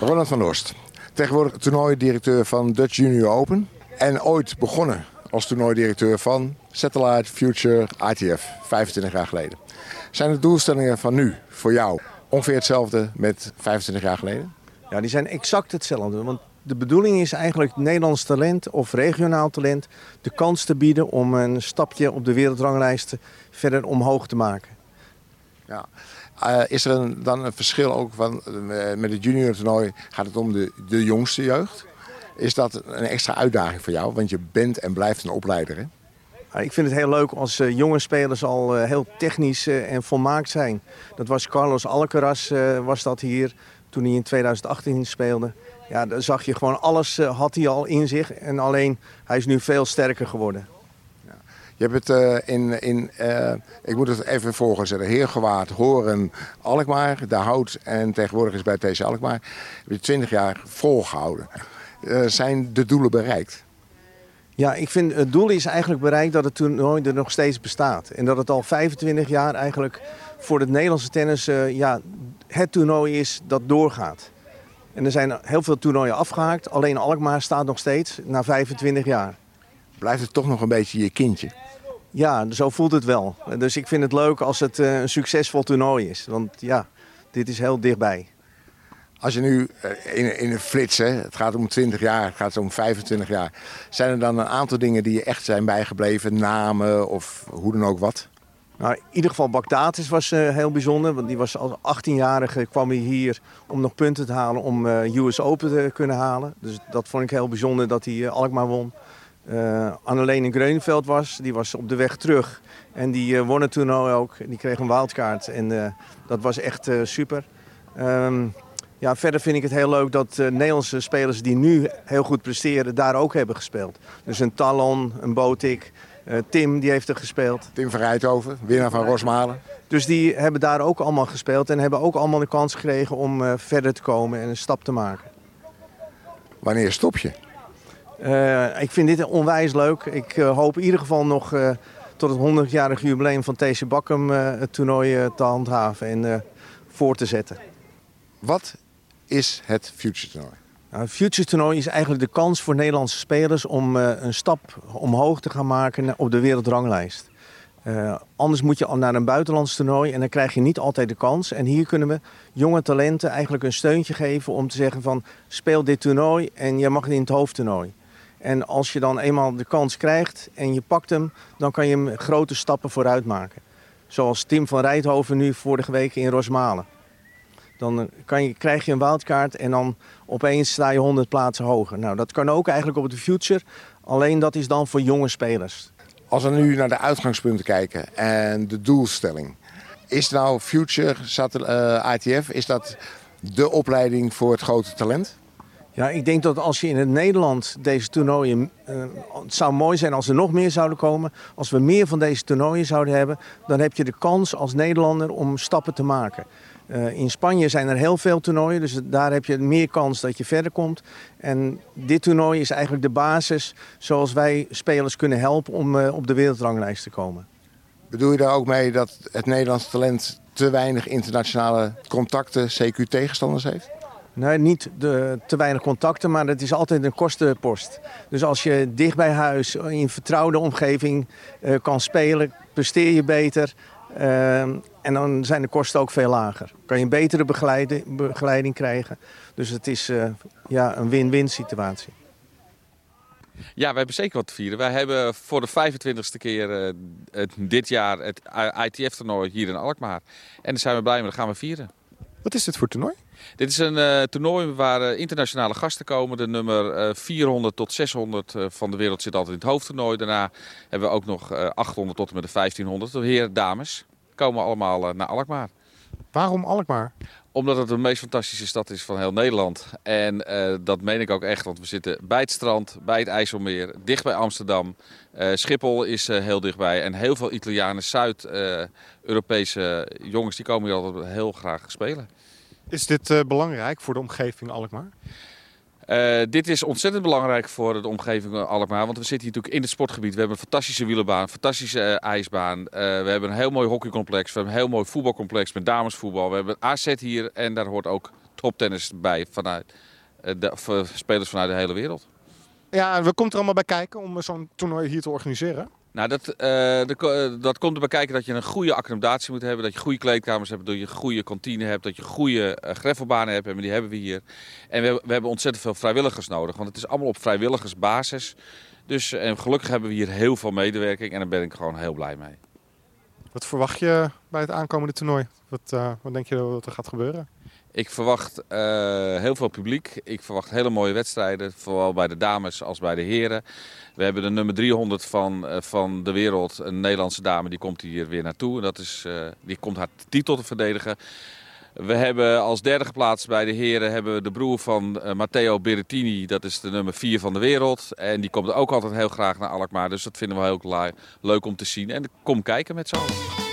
Ronald van Oost, tegenwoordig toernooidirecteur van Dutch Junior Open. En ooit begonnen als toernooidirecteur van Satellite Future ITF, 25 jaar geleden. Zijn de doelstellingen van nu voor jou ongeveer hetzelfde met 25 jaar geleden? Ja, die zijn exact hetzelfde. Want de bedoeling is eigenlijk Nederlands talent of regionaal talent de kans te bieden om een stapje op de wereldranglijst verder omhoog te maken. Ja. Uh, is er dan een verschil ook van, uh, met het junior toernooi gaat het om de, de jongste jeugd? Is dat een extra uitdaging voor jou? Want je bent en blijft een opleider. Hè? Ik vind het heel leuk als uh, jonge spelers al heel technisch en volmaakt zijn. Dat was Carlos Alcaraz was dat hier toen hij in 2018 speelde. Ja, dan zag je gewoon alles had hij al in zich. En alleen hij is nu veel sterker geworden. Je hebt het uh, in, in uh, ik moet het even voorgezetten, Heergewaard, Horen, Alkmaar, De Hout en tegenwoordig is bij TC Alkmaar. Heb je 20 jaar volgehouden. Uh, zijn de doelen bereikt? Ja, ik vind het doel is eigenlijk bereikt dat het toernooi er nog steeds bestaat. En dat het al 25 jaar eigenlijk voor het Nederlandse tennis ja, het toernooi is dat doorgaat. En er zijn heel veel toernooien afgehaakt. Alleen Alkmaar staat nog steeds na 25 jaar. Blijft het toch nog een beetje je kindje? Ja, zo voelt het wel. Dus ik vind het leuk als het een succesvol toernooi is. Want ja, dit is heel dichtbij. Als je nu in, in een flits, hè, het gaat om 20 jaar, het gaat om 25 jaar. Zijn er dan een aantal dingen die je echt zijn bijgebleven? Namen of hoe dan ook wat? Nou, in ieder geval Bagdatis was uh, heel bijzonder. Want die was als 18-jarige kwam hij hier om nog punten te halen om uh, US Open te kunnen halen. Dus dat vond ik heel bijzonder dat hij uh, Alkmaar won. Uh, Anneleen in Greunveld was, die was op de weg terug. En die uh, won het toernooi ook. Die kreeg een wildkaart en uh, dat was echt super. Um, ja, verder vind ik het heel leuk dat Nederlandse spelers die nu heel goed presteren, daar ook hebben gespeeld. Dus een Talon, een Botik, Tim die heeft er gespeeld. Tim van Rijthoven, winnaar van Rosmalen. Dus die hebben daar ook allemaal gespeeld en hebben ook allemaal de kans gekregen om verder te komen en een stap te maken. Wanneer stop je? Uh, ik vind dit onwijs leuk. Ik uh, hoop in ieder geval nog uh, tot het 100-jarig jubileum van TC Bakkum het toernooi te handhaven en voor te zetten. Wat is het Future Toernooi? Nou, het Future Toernooi is eigenlijk de kans voor Nederlandse spelers om een stap omhoog te gaan maken op de wereldranglijst. anders moet je al naar een buitenlands toernooi en dan krijg je niet altijd de kans. En hier kunnen we jonge talenten eigenlijk een steuntje geven om te zeggen van speel dit toernooi en je mag in het hoofdtoernooi. En als je dan eenmaal de kans krijgt en je pakt hem, dan kan je hem grote stappen vooruit maken. Zoals Tim van Rijthoven nu vorige week in Rosmalen. Dan kan je, krijg je een wildkaart en dan opeens sta je 100 plaatsen hoger. Nou, dat kan ook eigenlijk op de future, alleen dat is dan voor jonge spelers. Als we nu naar de uitgangspunten kijken en de doelstelling. Is nou Future ITF, is dat de opleiding voor het grote talent? Ja, ik denk dat als je in het Nederland deze toernooien. Uh, het zou mooi zijn als er nog meer zouden komen. Als we meer van deze toernooien zouden hebben, dan heb je de kans als Nederlander om stappen te maken. Uh, in Spanje zijn er heel veel toernooien, dus daar heb je meer kans dat je verder komt. En dit toernooi is eigenlijk de basis zoals wij spelers kunnen helpen om uh, op de wereldranglijst te komen. Bedoel je daar ook mee dat het Nederlandse talent te weinig internationale contacten, CQ-tegenstanders heeft? Nee, niet de, te weinig contacten, maar het is altijd een kostenpost. Dus als je dicht bij huis in een vertrouwde omgeving uh, kan spelen, presteer je beter. Uh, en dan zijn de kosten ook veel lager. Kan je een betere begeleiding, krijgen. Dus het is ja, een win-win situatie. Ja, wij hebben zeker wat te vieren. Wij hebben voor de 25ste keer dit jaar het ITF-toernooi hier in Alkmaar. En daar zijn we blij mee, dat gaan we vieren. Wat is dit voor toernooi? Dit is een uh, toernooi waar uh, internationale gasten komen. De nummer uh, 400 tot 600 van de wereld zit altijd in het hoofdtoernooi. Daarna hebben we ook nog 800 tot en met de 1500. De heren, dames komen allemaal naar Alkmaar. Waarom Alkmaar? Omdat het de meest fantastische stad is van heel Nederland. En dat meen ik ook echt, want we zitten bij het strand, bij het IJsselmeer, dicht bij Amsterdam. Schiphol is heel dichtbij en heel veel Italianen, Zuid-Europese jongens, die komen hier altijd heel graag spelen. Is dit uh, belangrijk voor de omgeving Alkmaar? Uh, dit is ontzettend belangrijk voor de omgeving Alkmaar. Want we zitten hier natuurlijk in het sportgebied. We hebben een fantastische wielenbaan, een fantastische uh, ijsbaan. Uh, we hebben een heel mooi hockeycomplex. We hebben een heel mooi voetbalcomplex met damesvoetbal. We hebben AZ hier en daar hoort ook toptennis bij vanuit spelers vanuit de hele wereld. Ja, we komt er allemaal bij kijken om zo'n toernooi hier te organiseren? Nou, dat, uh, de, dat komt erbij kijken dat je een goede accommodatie moet hebben. Dat je goede kleedkamers hebt, dat je goede kantine hebt, dat je goede uh, greffelbanen hebt. En die hebben we hier. En we, we, hebben ontzettend veel vrijwilligers nodig, want het is allemaal op vrijwilligersbasis. Dus en gelukkig hebben we hier heel veel medewerking en daar ben ik gewoon heel blij mee. Wat verwacht je bij het aankomende toernooi? Wat, wat denk je dat er gaat gebeuren? Ik verwacht uh, heel veel publiek. Ik verwacht hele mooie wedstrijden, zowel bij de dames als bij de heren. We hebben de nummer 300 van, uh, van de wereld, een Nederlandse dame, die komt hier weer naartoe. Dat is, uh, die komt haar titel te verdedigen. We hebben als derde geplaatst bij de heren hebben we de broer van Matteo Berrettini. Dat is de nummer 4 van de wereld. En die komt ook altijd heel graag naar Alkmaar. Dus dat vinden we heel leuk om te zien. En kom kijken met z'n allen.